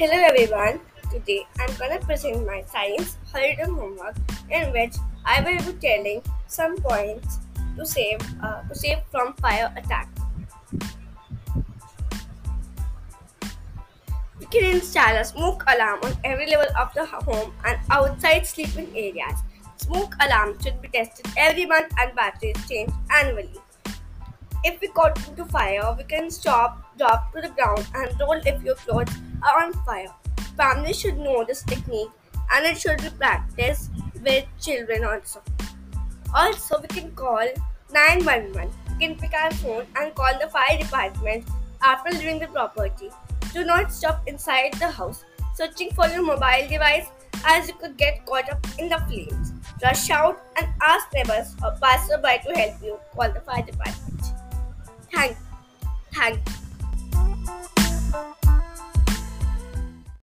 Hello everyone. Today I'm gonna present my science holiday homework in which I will be telling some points to save uh, to save from fire attack. We can install a smoke alarm on every level of the home and outside sleeping areas. Smoke alarm should be tested every month and batteries changed annually. If we got into fire, we can stop, drop to the ground, and roll if your clothes are on fire. Families should know this technique and it should be practiced with children also. Also, we can call 911. We can pick our phone and call the fire department after leaving the property. Do not stop inside the house searching for your mobile device as you could get caught up in the flames. Rush out and ask neighbors or passerby to help you. Call the fire department.